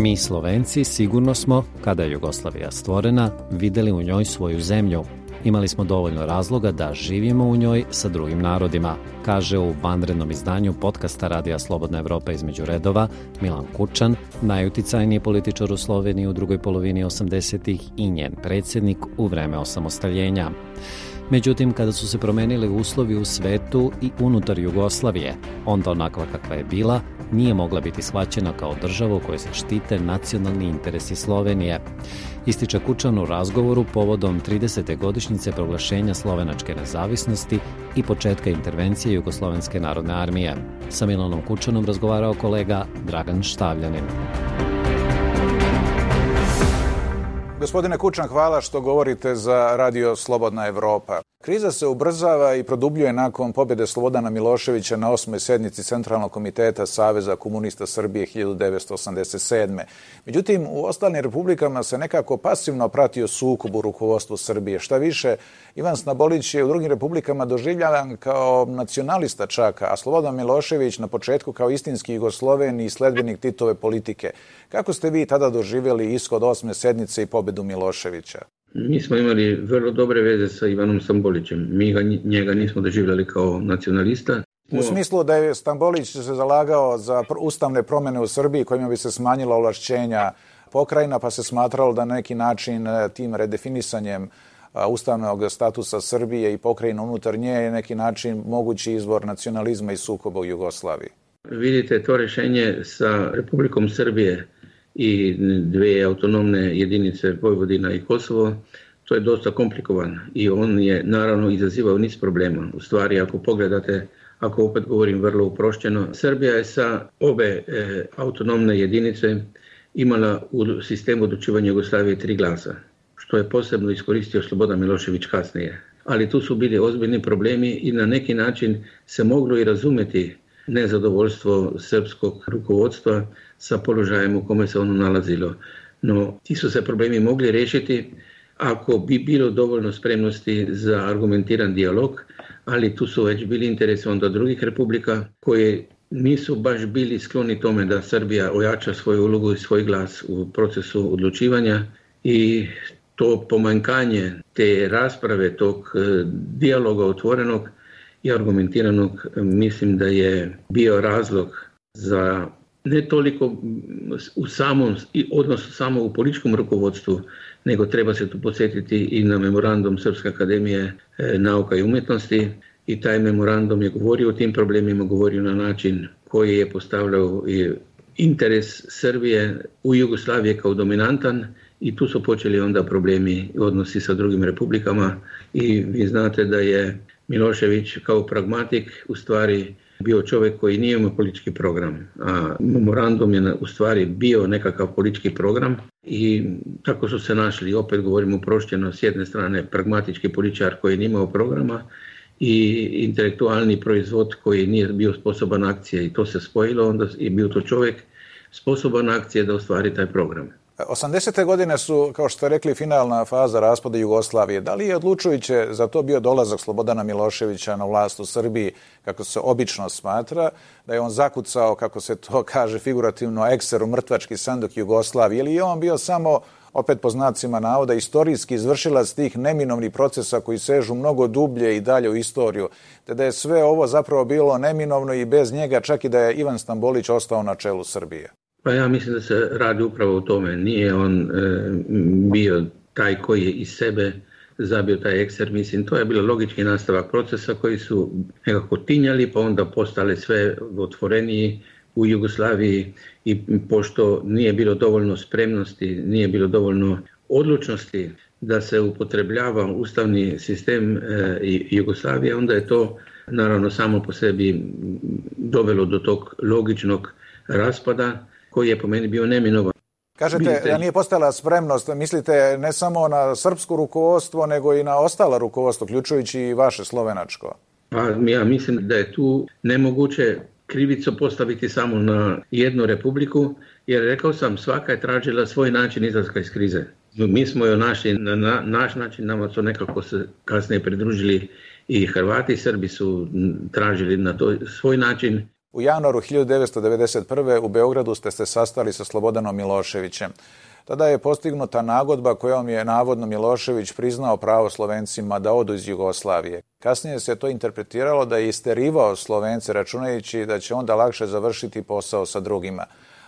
Mi Slovenci sigurno smo, kada je Jugoslavija stvorena, videli u njoj svoju zemlju. Imali smo dovoljno razloga da živimo u njoj sa drugim narodima, kaže u vanrednom izdanju podcasta Radija Slobodna Evropa između redova Milan Kučan, najuticajniji političar u Sloveniji u drugoj polovini 80-ih i njen predsjednik u vreme osamostaljenja. Međutim, kada su se promenili uslovi u svetu i unutar Jugoslavije, onda onakva kakva je bila, nije mogla biti shvaćena kao država u kojoj se štite nacionalni interesi Slovenije. Ističe Kučan u razgovoru povodom 30. godišnjice proglašenja slovenačke nezavisnosti i početka intervencije Jugoslovenske narodne armije. Sa Milanom Kučanom razgovarao kolega Dragan Štavljanin. Gospodine Kučan, hvala što govorite za Radio Slobodna Evropa. Kriza se ubrzava i produbljuje nakon pobjede Slobodana Miloševića na osmoj sednici Centralnog komiteta Saveza komunista Srbije 1987. Međutim, u ostalim republikama se nekako pasivno pratio sukob u rukovodstvu Srbije. Šta više, Ivan Snabolić je u drugim republikama doživljavan kao nacionalista čaka, a Slobodan Milošević na početku kao istinski Jugosloven i sledbenik Titove politike. Kako ste vi tada doživjeli ishod osme sednice i pobedu Miloševića? Mi smo imali vrlo dobre veze sa Ivanom Stambolićem. Mi ga, njega nismo doživljali kao nacionalista. U smislu da je Stambolić se zalagao za ustavne promene u Srbiji kojima bi se smanjila ovlašćenja pokrajina, pa se smatralo da na neki način e, tim redefinisanjem ustavnog statusa Srbije i pokrajina unutar nje je neki način mogući izvor nacionalizma i sukoba u Jugoslaviji. Vidite, to rešenje sa Republikom Srbije i dve autonomne jedinice Vojvodina i Kosovo, to je dosta komplikovan i on je naravno izazivao niz problema. U stvari, ako pogledate, ako opet govorim vrlo uprošćeno, Srbija je sa obe e, autonomne jedinice imala u sistemu odlučivanja Jugoslavije tri glasa, što je posebno iskoristio Slobodan Milošević kasnije. Ali tu su bili ozbiljni problemi i na neki način se moglo i razumeti nezadovoljstvo srpskog rukovodstva sa položajem u kome se ono nalazilo. No, ti su se problemi mogli rešiti ako bi bilo dovoljno spremnosti za argumentiran dijalog, ali tu su već bili interesi onda drugih republika koje nisu baš bili skloni tome da Srbija ojača svoju ulogu i svoj glas u procesu odlučivanja i to pomanjkanje te rasprave, tog e, dijaloga otvorenog i argumentiranog mislim da je bio razlog za ne toliko u samom, odnosno samo u političkom rukovodstvu, nego treba se tu posjetiti i na memorandum Srpske akademije e, nauka i umjetnosti. I taj memorandum je govorio o tim problemima, govorio na način koji je postavljao interes Srbije. U Jugoslavije kao dominantan i tu su počeli onda problemi odnosi sa drugim republikama i vi znate da je Milošević kao pragmatik u stvari bio čovjek koji nije imao politički program. A memorandum je u stvari bio nekakav politički program i tako su se našli, opet govorimo uprošćeno, s jedne strane pragmatički političar koji nije imao programa i intelektualni proizvod koji nije bio sposoban akcije i to se spojilo, onda je bio to čovjek sposoban akcije da ostvari taj program. 80. godine su, kao što ste rekli, finalna faza raspada Jugoslavije. Da li je odlučujuće za to bio dolazak Slobodana Miloševića na vlast u Srbiji, kako se obično smatra, da je on zakucao, kako se to kaže figurativno, ekser u mrtvački sandok Jugoslavije, ili je on bio samo opet po znacima navoda, istorijski izvršilac tih neminovnih procesa koji sežu mnogo dublje i dalje u istoriju, te da je sve ovo zapravo bilo neminovno i bez njega, čak i da je Ivan Stambolić ostao na čelu Srbije. Pa ja mislim da se radi upravo o tome. Nije on e, bio taj koji je iz sebe zabio taj ekser. Mislim, to je bilo logički nastavak procesa koji su nekako tinjali, pa onda postale sve otvoreniji u Jugoslaviji i pošto nije bilo dovoljno spremnosti, nije bilo dovoljno odlučnosti da se upotrebljava ustavni sistem e, Jugoslavije, onda je to naravno samo po sebi dovelo do tog logičnog raspada koji je po meni bio neminovan. Kažete da nije postala spremnost, mislite ne samo na srpsko rukovodstvo, nego i na ostala rukovodstvo, uključujući i vaše slovenačko? Pa ja mislim da je tu nemoguće krivico postaviti samo na jednu republiku, jer rekao sam svaka je tražila svoj način izlaska iz krize. Mi smo joj našli na, na naš način, nama su nekako se kasnije pridružili i Hrvati i Srbi su tražili na to svoj način U januaru 1991. u Beogradu ste se sastali sa Slobodanom Miloševićem. Tada je postignuta nagodba kojom je navodno Milošević priznao pravo Slovencima da odu iz Jugoslavije. Kasnije se to interpretiralo da je isterivao Slovence računajući da će onda lakše završiti posao sa drugima.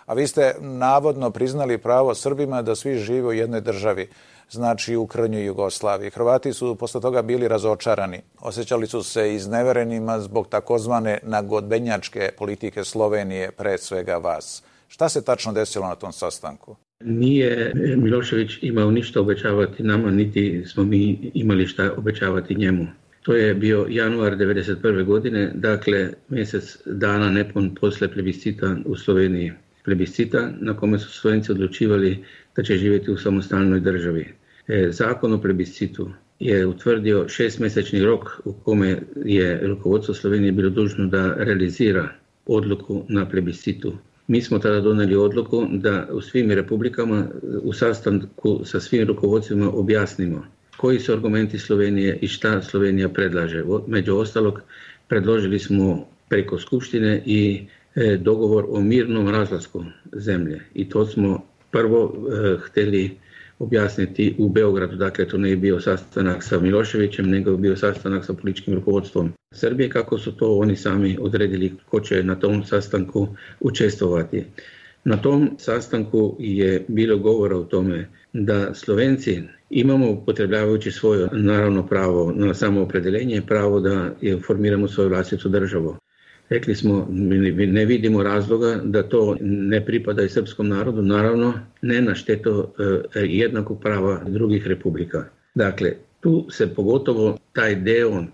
A vi ste navodno priznali pravo Srbima da svi žive u jednoj državi, znači u krnjoj Jugoslaviji. Hrvati su posle toga bili razočarani. Osjećali su se izneverenima zbog takozvane nagodbenjačke politike Slovenije, pre svega vas. Šta se tačno desilo na tom sastanku? Nije Milošević imao ništa obećavati nama, niti smo mi imali šta obećavati njemu. To je bio januar 1991. godine, dakle mjesec dana nepon posle plebiscita u Sloveniji. Plebiscita na kome su Slovenci odlučivali da će živjeti u samostalnoj državi. E, zakon o plebiscitu je utvrdio šestmjesečni rok u kome je rukovodstvo Slovenije bilo dužno da realizira odluku na plebiscitu mi smo tada donijeli odluku da u svim republikama u sastanku sa svim rukovodstvima objasnimo koji su argumenti Slovenije i šta Slovenija predlaže. Među ostalog predložili smo preko Skupštine i e, dogovor o mirnom razlasku zemlje. I to smo prvo e, htjeli objasniti u Beogradu. Dakle, to nije bio sastanak sa Miloševićem, nego je bio sastanak sa političkim rukovodstvom Srbije, kako su to oni sami odredili ko će na tom sastanku učestvovati. Na tom sastanku je bilo govora o tome da Slovenci imamo upotrebljavajući svoje naravno pravo na samoopredeljenje, pravo da formiramo svoju vlastitu državu. Rekli smo, ne vidimo razloga da to ne pripada i srpskom narodu, naravno ne na štetu e, jednakog prava drugih republika. Dakle, tu se pogotovo taj deo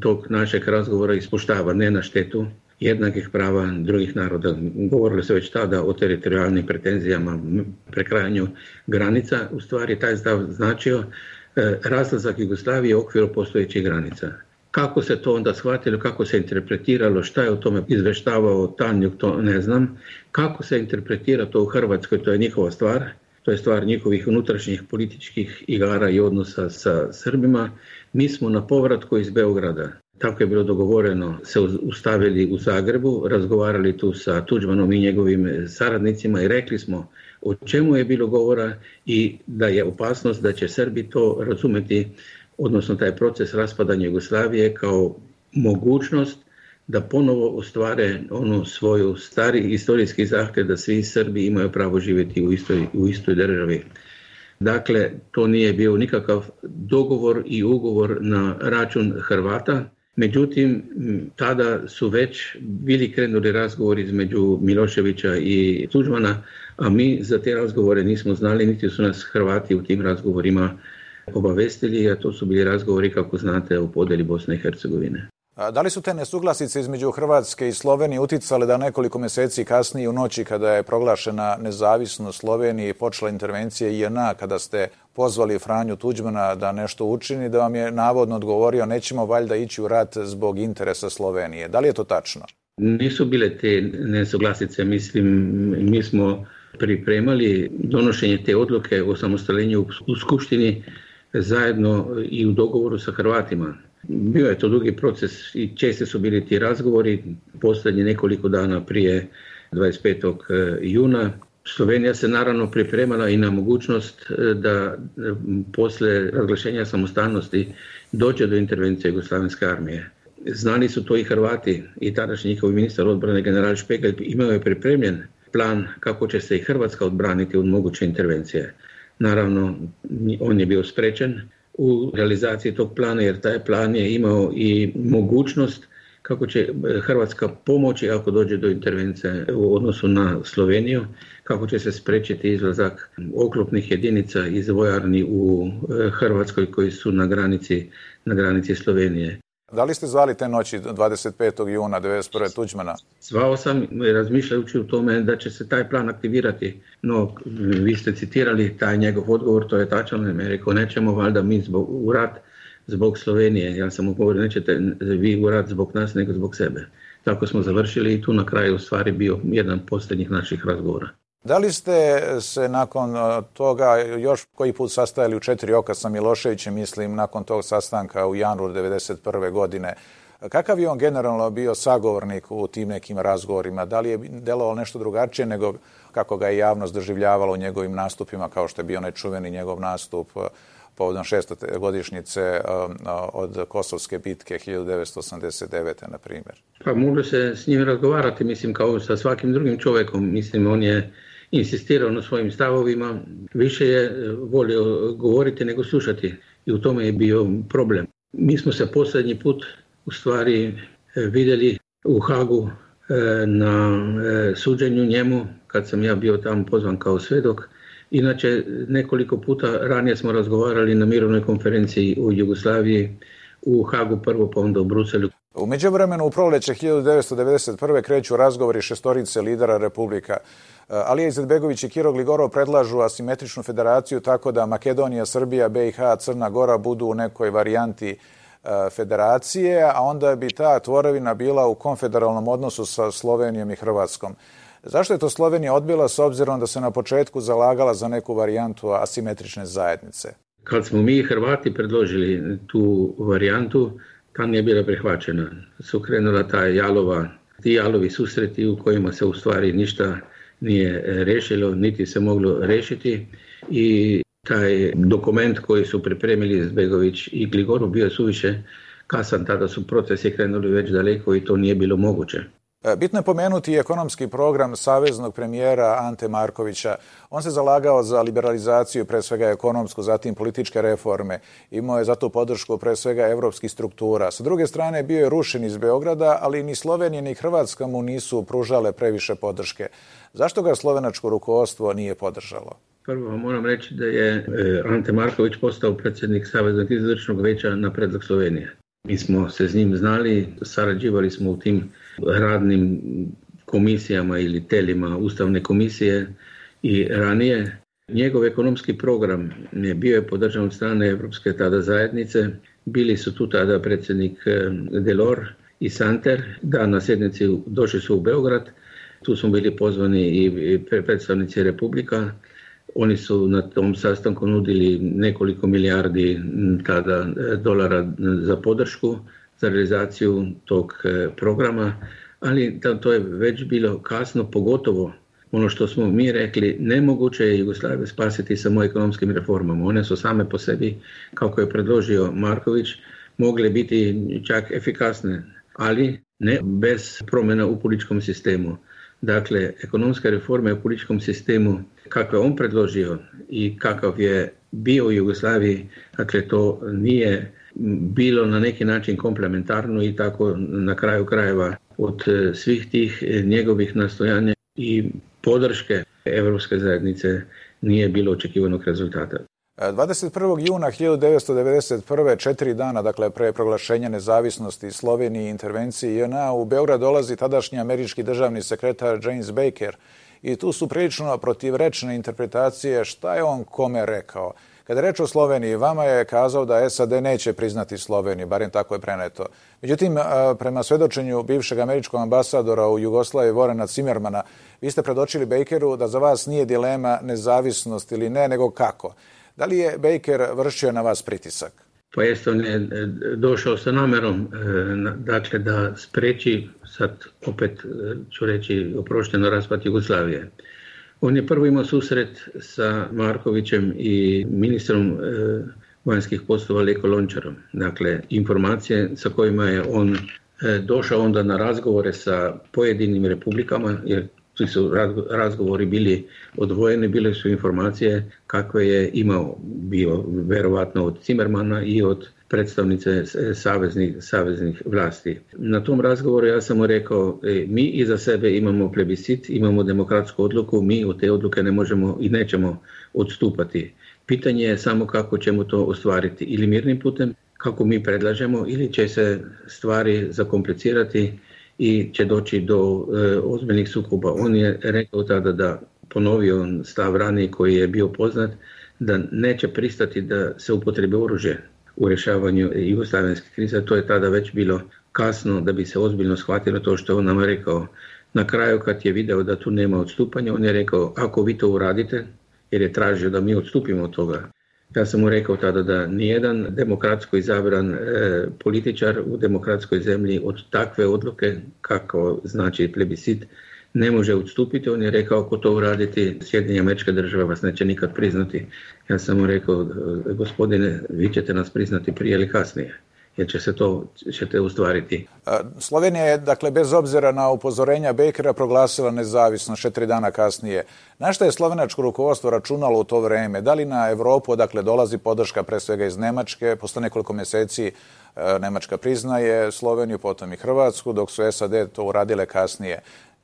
tog našeg razgovora ispoštava, ne na štetu jednakih prava drugih naroda. Govorili se već tada o teritorijalnim pretenzijama, prekrajanju granica. U stvari taj stav značio e, razlazak Jugoslavije u okviru postojećih granica. Kako se to onda shvatilo, kako se interpretiralo, šta je o tome izveštavao Tanjuk, to ne znam. Kako se interpretira to u Hrvatskoj, to je njihova stvar. To je stvar njihovih unutrašnjih političkih igara i odnosa sa Srbima. Mi smo na povratku iz Beograda, tako je bilo dogovoreno, se ustavili u Zagrebu, razgovarali tu sa Tuđmanom i njegovim saradnicima i rekli smo o čemu je bilo govora i da je opasnost da će Srbi to razumeti odnosno taj proces raspadanja Jugoslavije kao mogućnost da ponovo ostvare ono svoju stari historijski zahtjev da svi Srbi imaju pravo živjeti u istoj, u istoj državi. Dakle, to nije bio nikakav dogovor i ugovor na račun Hrvata, međutim, tada su već bili krenuli razgovori između Miloševića i Tuđmana, a mi za te razgovore nismo znali, niti su nas Hrvati u tim razgovorima obavestili, a to su bili razgovori, kako znate, u podeli Bosne i Hercegovine. Da li su te nesuglasice između Hrvatske i Slovenije uticale da nekoliko mjeseci kasnije u noći kada je proglašena nezavisnost Slovenije i počela intervencija INA, kada ste pozvali Franju Tuđmana da nešto učini, da vam je navodno odgovorio nećemo valjda ići u rat zbog interesa Slovenije. Da li je to tačno? Nisu bile te nesuglasice, mislim, mi smo pripremali donošenje te odluke o samostaljenju u Skupštini zajedno i u dogovoru sa Hrvatima. Bio je to dugi proces i česti su bili ti razgovori, posljednje nekoliko dana prije 25. E, juna. Slovenija se naravno pripremala i na mogućnost e, da e, posle razglašenja samostalnosti dođe do intervencije Jugoslavenske armije. Znali su to i Hrvati i tadašnji njihov ministar odbrane general Špegelj imao je pripremljen plan kako će se i Hrvatska odbraniti od moguće intervencije. Naravno, on je bio sprečen u realizaciji tog plana jer taj plan je imao i mogućnost kako će Hrvatska pomoći ako dođe do intervencije u odnosu na Sloveniju, kako će se sprečiti izlazak oklopnih jedinica iz vojarni u e, Hrvatskoj koji su na granici, na granici Slovenije. Da li ste zvali te noći 25. juna 1991. Tuđmana? Zvao sam razmišljajući u tome da će se taj plan aktivirati, no vi ste citirali taj njegov odgovor, to je tačan, ne rekao nećemo valjda mi zbog, u rat zbog Slovenije, ja sam mu govorio nećete vi u rat zbog nas nego zbog sebe. Tako smo završili i tu na kraju stvari bio jedan posljednjih naših razgovora. Da li ste se nakon toga još koji put sastajali u četiri oka sa Miloševićem, mislim, nakon tog sastanka u januaru 1991. godine, Kakav je on generalno bio sagovornik u tim nekim razgovorima? Da li je delovalo nešto drugačije nego kako ga je javnost doživljavala u njegovim nastupima, kao što je bio onaj čuveni njegov nastup uh, povodom šestote godišnjice um, od Kosovske bitke 1989. na primjer? Pa moglo se s njim razgovarati, mislim, kao sa svakim drugim čovjekom. Mislim, on je insistirao na svojim stavovima, više je volio govoriti nego slušati i u tome je bio problem. Mi smo se posljednji put u stvari e, vidjeli u Hagu e, na e, suđenju njemu kad sam ja bio tamo pozvan kao svedok. Inače, nekoliko puta ranije smo razgovarali na mirovnoj konferenciji u Jugoslaviji, u Hagu prvo, pa onda u Bruselu. U međuvremenu u proleće 1991. kreću razgovori šestorice lidera Republika. Alija Izetbegović i Kiro Gligorov predlažu asimetričnu federaciju tako da Makedonija, Srbija, BiH, Crna Gora budu u nekoj varijanti E, federacije, a onda bi ta tvorevina bila u konfederalnom odnosu sa Slovenijom i Hrvatskom. Zašto je to Slovenija odbila s obzirom da se na početku zalagala za neku varijantu asimetrične zajednice? Kad smo mi Hrvati predložili tu varijantu, ta nije bila prihvaćena. Su krenula ta jalova, ti jalovi susreti u kojima se u stvari ništa nije rešilo, niti se moglo rešiti i taj dokument koji su pripremili Zbegović i Gligorov bio je suviše kasan, tada su procesi krenuli već daleko i to nije bilo moguće. E, bitno je pomenuti ekonomski program saveznog premijera Ante Markovića. On se zalagao za liberalizaciju, pre svega ekonomsku, zatim političke reforme. Imao je zato podršku pre svega evropskih struktura. Sa druge strane bio je rušen iz Beograda, ali ni Slovenija ni Hrvatska mu nisu pružale previše podrške. Zašto ga slovenačko rukovodstvo nije podržalo? Prvo moram reći da je e, Ante Marković postao predsjednik Saveznog izvršnog veća na predlog Slovenije. Mi smo se s njim znali, sarađivali smo u tim radnim komisijama ili telima Ustavne komisije i ranije. Njegov ekonomski program je bio je podržan od strane Evropske tada zajednice. Bili su tu tada predsjednik e, Delor i Santer, da na sjednici došli su u Beograd. Tu smo bili pozvani i predstavnici Republika oni su na tom sastanku nudili nekoliko milijardi tada e, dolara za podršku realizaciju tog e, programa, ali to je već bilo kasno, pogotovo ono što smo mi rekli, nemoguće je Jugoslaviju spasiti samo ekonomskim reformama. One su same po sebi, kako je predložio Marković, mogle biti čak efikasne, ali ne bez promjena u političkom sistemu. Dakle, ekonomske reforme u političkom sistemu kako je on predložio i kakav je bio u Jugoslaviji, dakle to nije bilo na neki način komplementarno i tako na kraju krajeva od e, svih tih e, njegovih nastojanja i podrške Europske zajednice nije bilo očekivanog rezultata. 21. E, juna 1991. četiri dana, dakle pre proglašenja nezavisnosti Slovenije i intervencije JNA, u Beograd dolazi tadašnji američki državni sekretar James Baker i tu su prilično protivrečne interpretacije šta je on kome rekao. Kada reč o Sloveniji, vama je kazao da SAD neće priznati Sloveniju, barem tako je preneto. Međutim, prema svedočenju bivšeg američkog ambasadora u Jugoslaviji, Vorena Cimermana, vi ste predočili Bakeru da za vas nije dilema nezavisnost ili ne, nego kako. Da li je Baker vršio na vas pritisak? Pa jest on je e, došao sa namerom e, dakle da spreči sad opet e, ću reći oprošteno raspad Jugoslavije. On je prvo imao susret sa Markovićem i ministrom vanjskih poslova Leko Lončarom. Dakle, informacije sa kojima je on došao onda na razgovore sa pojedinim republikama, jer svi su razgovori bili odvojeni, bile su informacije kakve je imao bio verovatno od Cimermana i od predstavnice saveznih, saveznih vlasti. Na tom razgovoru ja sam mu rekao, e, mi iza sebe imamo plebiscit, imamo demokratsku odluku, mi od te odluke ne možemo i nećemo odstupati. Pitanje je samo kako ćemo to ostvariti ili mirnim putem, kako mi predlažemo, ili će se stvari zakomplicirati i će doći do e, ozbiljnih sukoba. On je rekao tada da ponovio stav raniji koji je bio poznat da neće pristati da se upotrebe oružje u rješavanju jugoslavenske krize. To je tada već bilo kasno da bi se ozbiljno shvatilo to što on nam rekao Na kraju kad je video da tu nema odstupanja, on je rekao ako vi to uradite, jer je tražio da mi odstupimo od toga. Ja sam mu rekao tada da nijedan demokratsko izabran e, političar u demokratskoj zemlji od takve odluke, kako znači plebiscit, ne može odstupiti. On je rekao ako to uraditi, Sjedinje američke države vas neće nikad priznati. Ja sam mu rekao, gospodine, vi ćete nas priznati prije ili kasnije jer će se to ćete ustvariti. Slovenija je, dakle, bez obzira na upozorenja Bekera proglasila nezavisno četiri dana kasnije. Na što je slovenačko rukovodstvo računalo u to vreme? Da li na Evropu, dakle, dolazi podrška pre svega iz Nemačke, posle nekoliko meseci Nemačka priznaje Sloveniju, potom i Hrvatsku, dok su SAD to uradile kasnije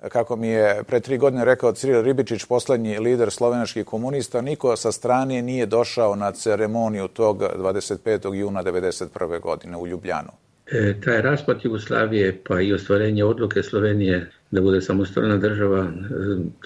kako mi je pre tri godine rekao Ciril Ribičić, poslednji lider slovenačkih komunista, niko sa strane nije došao na ceremoniju tog 25. juna 1991. godine u Ljubljanu. E, taj raspad Jugoslavije pa i ostvarenje odluke Slovenije da bude samostalna država, e,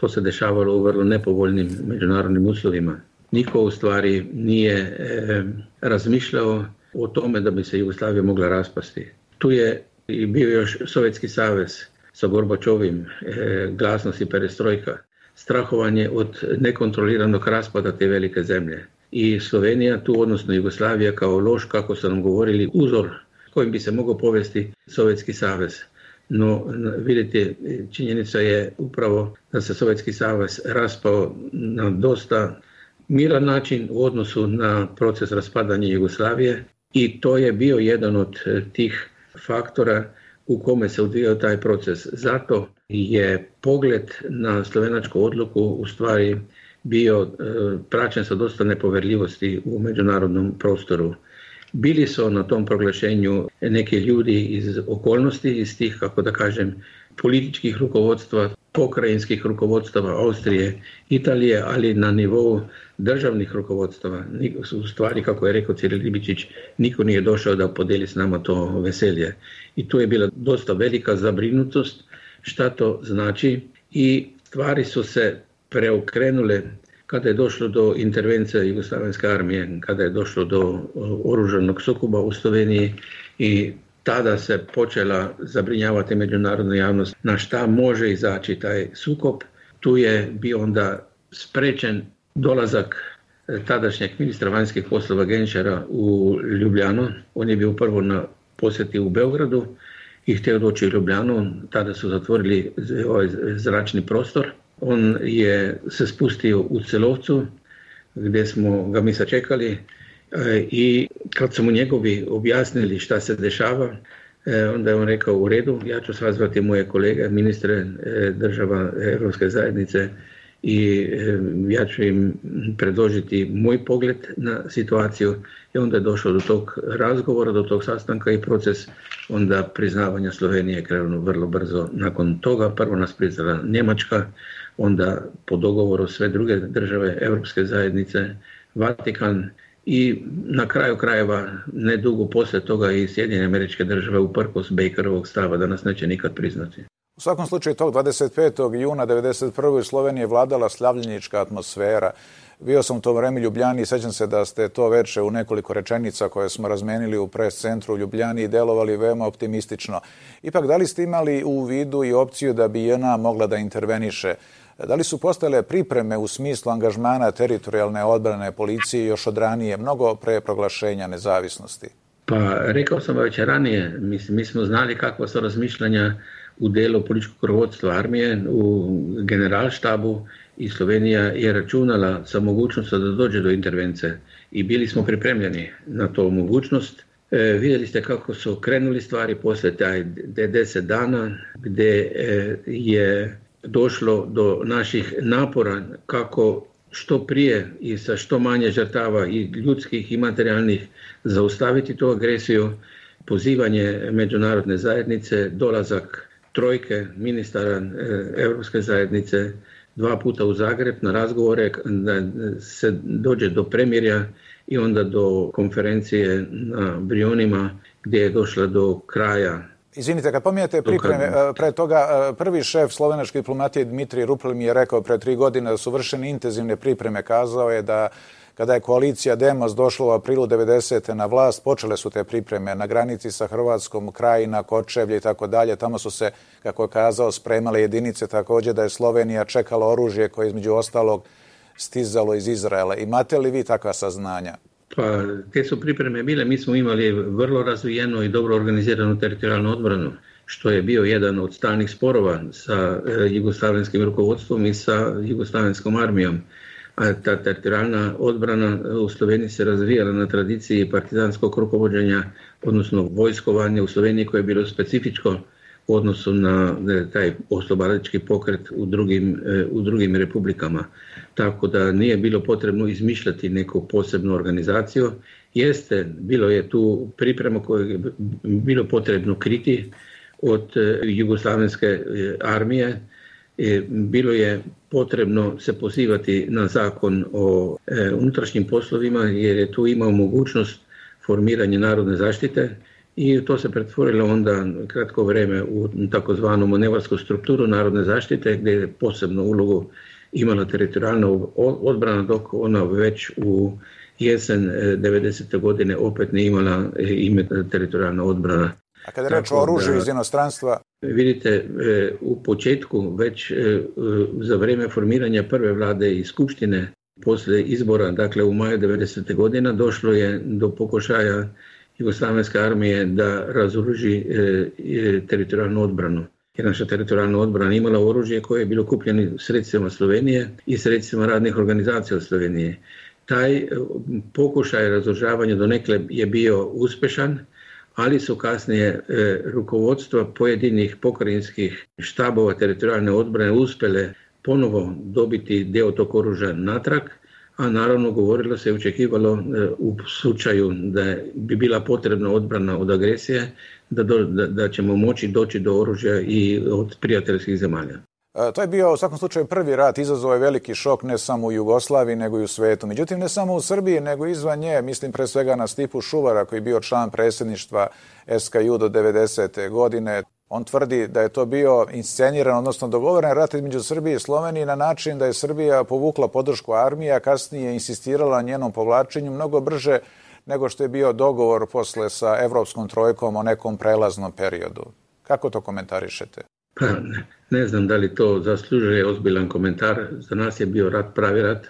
to se dešavalo u vrlo nepovoljnim međunarodnim uslovima. Niko u stvari nije e, razmišljao o tome da bi se Jugoslavija mogla raspasti. Tu je i bio još Sovjetski savez sa Gorbačovim, e, glasnost i perestrojka, strahovanje od nekontroliranog raspada te velike zemlje. I Slovenija tu, odnosno Jugoslavija kao loš, kako su nam govorili, uzor kojim bi se mogao povesti Sovjetski savez. No, vidite, činjenica je upravo da se Sovjetski savez raspao na dosta miran način u odnosu na proces raspadanja Jugoslavije i to je bio jedan od tih faktora u kome se odvijao taj proces. Zato je pogled na slovenačku odluku u stvari bio e, praćen sa dosta nepoverljivosti u međunarodnom prostoru. Bili su na tom proglašenju neki ljudi iz okolnosti, iz tih, kako da kažem, političkih rukovodstva, pokrajinskih rukovodstava Austrije, Italije, ali na nivou državnih rukovodstava. U stvari, kako je rekao Ciril Ribičić, niko nije došao da podeli s nama to veselje. I tu je bila dosta velika zabrinutost šta to znači i stvari su se preokrenule kada je došlo do intervencije Jugoslavenske armije, kada je došlo do oružanog sukoba u Sloveniji i tada se počela zabrinjavati međunarodna javnost na šta može izaći taj sukob. Tu je bio onda sprečen dolazak e, tadašnjeg ministra vanjskih poslova Genčara u Ljubljanu. On je bio prvo na posjeti u Beogradu i htio doći u Ljubljanu. Tada su zatvorili ovaj zračni prostor. On je se spustio u Celovcu gdje smo ga mi sačekali e, i kad su mu njegovi objasnili šta se dešava, e, onda je on rekao u redu, ja ću sazvati moje kolege, ministre država Europske zajednice i ja ću im predložiti moj pogled na situaciju i onda je došlo do tog razgovora, do tog sastanka i proces onda priznavanja Slovenije krenuo vrlo brzo. Nakon toga prvo nas priznala Njemačka, onda po dogovoru sve druge države Europske zajednice, Vatikan i na kraju krajeva nedugo poslije toga i Sjedinjene američke države uprkos Bakerovog stava da nas neće nikad priznati. U svakom slučaju tog 25. juna 1991. u Sloveniji je vladala slavljenička atmosfera. Bio sam u tom vreme Ljubljani i sećam se da ste to veče u nekoliko rečenica koje smo razmenili u pres centru u Ljubljani delovali veoma optimistično. Ipak, da li ste imali u vidu i opciju da bi JNA mogla da interveniše? Da li su postale pripreme u smislu angažmana teritorijalne odbrane policije još od ranije, mnogo pre proglašenja nezavisnosti? Pa rekao sam već ranije, mi, mi smo znali kakva su razmišljanja u delu političkog rukovodstva armije, u generalštabu i Slovenija je računala sa mogućnosti da dođe do intervence i bili smo pripremljeni na to mogućnost. E, vidjeli ste kako su krenuli stvari posle taj 10 dana gdje e, je došlo do naših napora kako što prije i sa što manje žrtava i ljudskih i materijalnih zaustaviti tu agresiju, pozivanje međunarodne zajednice, dolazak trojke ministara e, Europske zajednice dva puta u Zagreb na razgovore da se dođe do premirja i onda do konferencije na Brionima gdje je došla do kraja Izvinite, kad pominjate pripreme, e, pre toga e, prvi šef slovenačke diplomatije Dmitrij Rupel mi je rekao pre tri godine da su vršene intenzivne pripreme. Kazao je da Kada je koalicija Demos došla u aprilu 90. na vlast, počele su te pripreme na granici sa Hrvatskom, Krajina, Kočevlje i tako dalje. Tamo su se, kako je kazao, spremale jedinice također da je Slovenija čekala oružje koje između ostalog stizalo iz Izraela. Imate li vi takva saznanja? Pa, te su pripreme bile, mi smo imali vrlo razvijenu i dobro organiziranu teritorijalnu odbranu, što je bio jedan od stalnih sporova sa e, jugoslavenskim rukovodstvom i sa jugoslavenskom armijom. A ta teritorijalna odbrana u Sloveniji se razvijala na tradiciji partizanskog rukovođenja, odnosno vojskovanja u Sloveniji koje je bilo specifičko u odnosu na taj oslobodilački pokret u drugim, e, u drugim republikama. Tako da nije bilo potrebno izmišljati neku posebnu organizaciju. Jeste, bilo je tu priprema koju je bilo potrebno kriti od e, jugoslavenske e, armije. Bilo je potrebno se pozivati na zakon o unutrašnjim poslovima jer je tu imao mogućnost formiranja narodne zaštite i to se pretvorilo onda kratko vrijeme u takozvanu manevarsku strukturu narodne zaštite gdje je posebnu ulogu imala teritorijalna odbrana dok ona već u jesen 90. E, godine opet ne imala e, ime teritorijalna odbrana. A kada je reč o oružju iz inostranstva? Vidite, e, u početku već za vrijeme formiranja prve vlade i skupštine poslije izbora, dakle u maju 90. godina, došlo je do pokušaja Jugoslavenske armije da razoruži teritorijalnu odbranu. Jer naša teritorijalna odbrana imala oružje koje je bilo kupljeno sredstvima Slovenije i sredstvima radnih organizacija od Slovenije. Taj e, pokušaj razoružavanja donekle je bio uspešan, ali su kasnije e, rukovodstva pojedinih pokrajinskih štabova teritorijalne odbrane uspjele ponovo dobiti dio tog oružja natrag a naravno govorilo se i očekivalo e, u slučaju da bi bila potrebna odbrana od agresije, da, da, da ćemo moći doći do oružja i od prijateljskih zemalja. E, to je bio u svakom slučaju prvi rat, izazvao je veliki šok ne samo u Jugoslaviji nego i u svetu. Međutim, ne samo u Srbiji nego izvan nje, mislim pre svega na Stipu Šuvara koji je bio član predsjedništva SKU do 90. godine. On tvrdi da je to bio insceniran, odnosno dogovoren rat između Srbije i Slovenije na način da je Srbija povukla podršku armije, a kasnije insistirala na njenom povlačenju mnogo brže nego što je bio dogovor posle sa Evropskom trojkom o nekom prelaznom periodu. Kako to komentarišete? Pa, ne, znam da li to zaslužuje ozbiljan komentar. Za nas je bio rat pravi rat,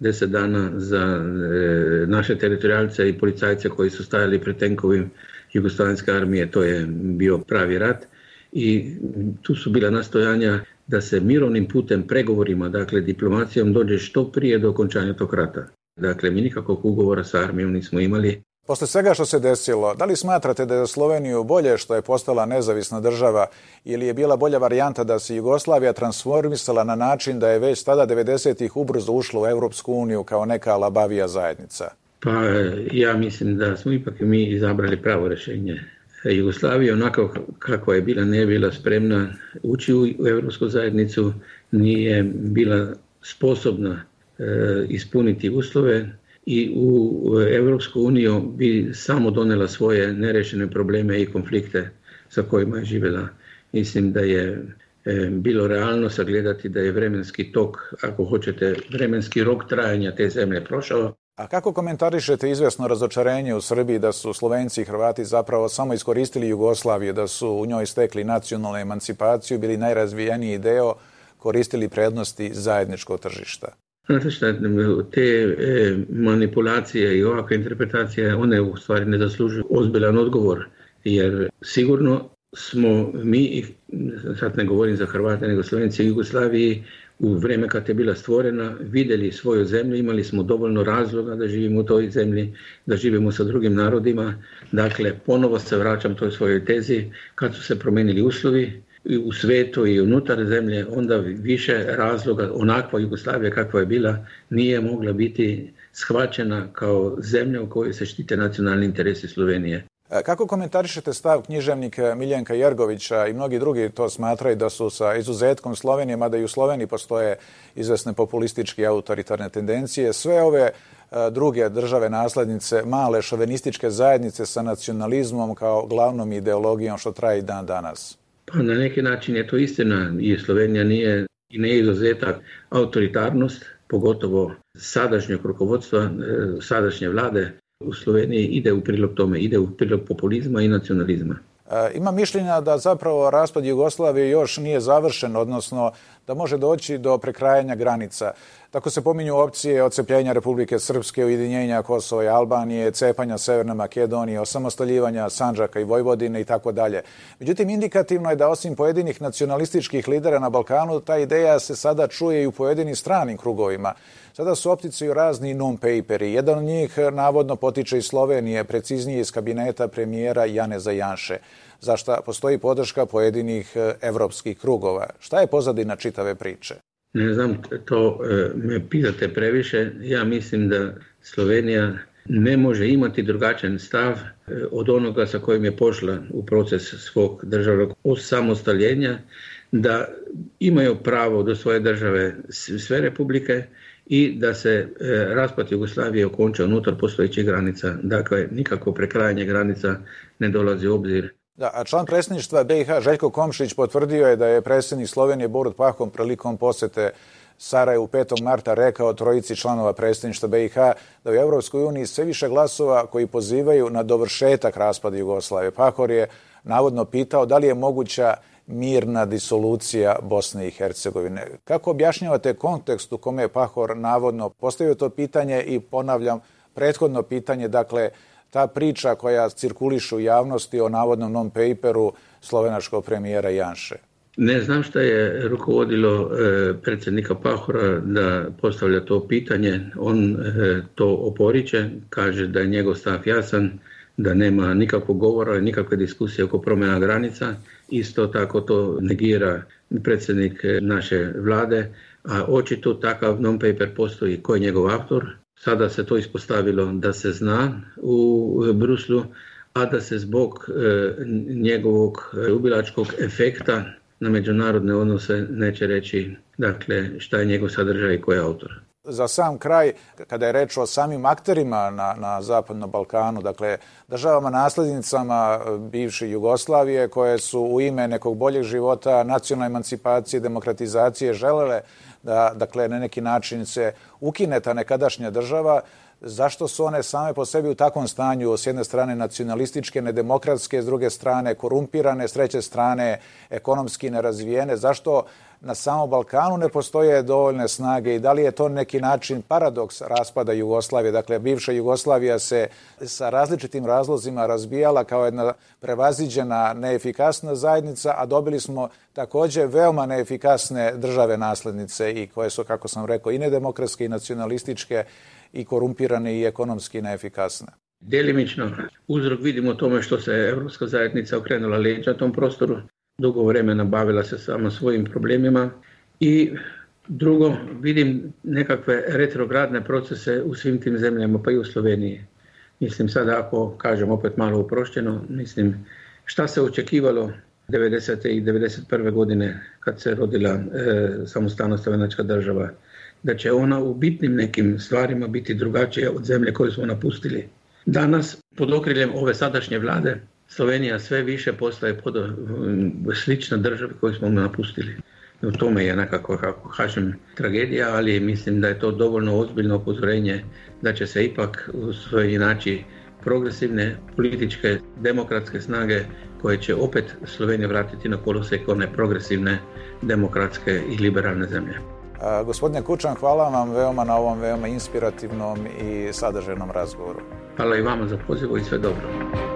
deset dana za e, naše teritorijalce i policajce koji su stajali pred tenkovim Jugoslavenske armije, to je bio pravi rat i tu su bila nastojanja da se mirovnim putem pregovorima, dakle diplomacijom dođe što prije do okončanja tog rata. Dakle, mi nikakvog ugovora sa armijom nismo imali. Posle svega što se desilo, da li smatrate da je Sloveniju bolje što je postala nezavisna država ili je bila bolja varijanta da se Jugoslavija transformisala na način da je već tada 90-ih ubrzo ušla u Europsku uniju kao neka labavija zajednica? Pa ja mislim da smo ipak mi izabrali pravo rješenje. Jugoslavija onako kakva je bila, ne bila spremna ući u Europsku zajednicu, nije bila sposobna e, ispuniti uslove i u Europsku uniju bi samo donela svoje nerešene probleme i konflikte sa kojima je živjela. Mislim da je e, bilo realno sagledati da je vremenski tok, ako hoćete, vremenski rok trajanja te zemlje prošao a kako komentarišete izvjesno razočarenje u Srbiji da su Slovenci i Hrvati zapravo samo iskoristili Jugoslaviju, da su u njoj stekli nacionalnu emancipaciju, bili najrazvijeniji deo, koristili prednosti zajedničkog tržišta? Znate šta, te e, manipulacije i ovakve interpretacije, one u stvari ne zaslužuju ozbiljan odgovor, jer sigurno smo mi, sad ne govorim za Hrvate, nego Slovenci u Jugoslaviji, u vrijeme kad je bila stvorena vidjeli svoju zemlju, imali smo dovoljno razloga da živimo u toj zemlji, da živimo sa drugim narodima. Dakle, ponovo se vraćam toj svojoj tezi, kad su se promijenili uslovi u svetu i unutar zemlje, onda više razloga, onakva Jugoslavija kakva je bila, nije mogla biti shvaćena kao zemlja u kojoj se štite nacionalni interesi Slovenije. E, kako komentarišete stav književnika Miljenka Jergovića i mnogi drugi to smatraju da su sa izuzetkom Slovenije, mada i u Sloveniji postoje izvesne populističke autoritarne tendencije, sve ove e, druge države naslednice, male šovenističke zajednice sa nacionalizmom kao glavnom ideologijom što traje dan danas? Pa na neki način je to istina i Slovenija nije i ne izuzetak autoritarnost, pogotovo sadašnjeg rukovodstva, e, sadašnje vlade u Sloveniji ide u prilog tome, ide u prilog populizma i nacionalizma. E, ima mišljenja da zapravo raspad Jugoslavije još nije završen, odnosno da može doći do prekrajanja granica. Tako se pominju opcije ocepljenja Republike Srpske, ujedinjenja Kosova i Albanije, cepanja Severne Makedonije, osamostaljivanja Sanđaka i Vojvodine i tako dalje. Međutim, indikativno je da osim pojedinih nacionalističkih lidera na Balkanu, ta ideja se sada čuje i u pojedinim stranim krugovima. Sada su opticaju razni non-paperi. Jedan od njih navodno potiče iz Slovenije, preciznije iz kabineta premijera Janeza Janše zašto postoji podrška pojedinih evropskih krugova. Šta je pozadina čitave priče? Ne znam, to e, me pitate previše. Ja mislim da Slovenija ne može imati drugačen stav e, od onoga sa kojim je pošla u proces svog državnog osamostaljenja, da imaju pravo do svoje države sve republike i da se e, raspad Jugoslavije okonča unutar postojećih granica. Dakle, nikako prekrajanje granica ne dolazi u obzir. Da, a član predsjedništva BiH Željko Komšić potvrdio je da je predsjednik Slovenije Borut Pahom prilikom posete Sarajevu 5. marta rekao trojici članova predsjedništva BiH da u Europskoj uniji sve više glasova koji pozivaju na dovršetak raspada Jugoslavije. Pahor je navodno pitao da li je moguća mirna disolucija Bosne i Hercegovine. Kako objašnjavate kontekst u kome je Pahor navodno postavio to pitanje i ponavljam prethodno pitanje, dakle, ta priča koja cirkuliše u javnosti o navodnom non-paperu slovenačkog premijera Janše? Ne znam šta je rukovodilo e, predsjednika Pahora da postavlja to pitanje. On e, to oporiče, kaže da je njegov stav jasan, da nema nikakvog govora, nikakve diskusije oko promjena granica. Isto tako to negira predsjednik naše vlade, a očito takav non-paper postoji. Ko je njegov autor? Sada se to ispostavilo da se zna u Bruslu, a da se zbog e, njegovog ubilačkog efekta na međunarodne odnose neće reći dakle, šta je njegov sadržaj i ko je autor. Za sam kraj, kada je reč o samim akterima na, na Zapadnom Balkanu, dakle državama naslednicama bivše Jugoslavije koje su u ime nekog boljeg života, nacionalne emancipacije, demokratizacije želele da dakle, na neki način se ukine ta nekadašnja država, zašto su one same po sebi u takvom stanju, s jedne strane nacionalističke, nedemokratske, s druge strane korumpirane, s treće strane ekonomski nerazvijene, zašto na samom Balkanu ne postoje dovoljne snage i da li je to neki način paradoks raspada Jugoslavije. Dakle, bivša Jugoslavija se sa različitim razlozima razbijala kao jedna prevaziđena neefikasna zajednica, a dobili smo takođe veoma neefikasne države naslednice i koje su, kako sam rekao, i nedemokratske i nacionalističke i korumpirane i ekonomski neefikasne. Delimično uzrok vidimo tome što se Evropska zajednica okrenula leđa tom prostoru dugo vremena bavila se samo svojim problemima i drugo vidim nekakve retrogradne procese u svim tim zemljama pa i u Sloveniji. Mislim sada ako kažem opet malo uprošćeno, mislim šta se očekivalo 90. i 91. godine kad se rodila e, samostalna slovenačka država, da će ona u bitnim nekim stvarima biti drugačija od zemlje koje smo napustili. Danas pod okriljem ove sadašnje vlade Slovenija sve više postaje pod, slična državi koju smo napustili. U tome je nekako, kako kažem, tragedija, ali mislim da je to dovoljno ozbiljno upozorenje da će se ipak naći progresivne političke demokratske snage koje će opet Sloveniju vratiti na kolosek one progresivne demokratske i liberalne zemlje. Gospodine Kučan, hvala vam veoma na ovom veoma inspirativnom i sadržajnom razgovoru. Hvala i vama za pozivu i sve dobro.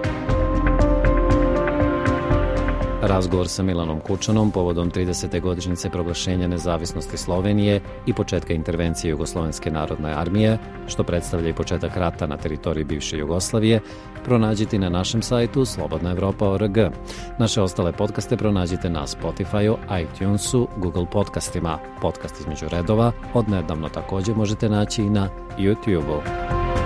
Razgovor sa Milanom Kučanom povodom 30. godišnjice proglašenja nezavisnosti Slovenije i početka intervencije Jugoslovenske narodne armije, što predstavlja i početak rata na teritoriji bivše Jugoslavije, pronađite na našem sajtu slobodnaevropa.org. Naše ostale podcaste pronađite na Spotify-u, iTunesu, Google podcastima. Podcast između redova odnedavno takođe možete naći i na YouTube-u.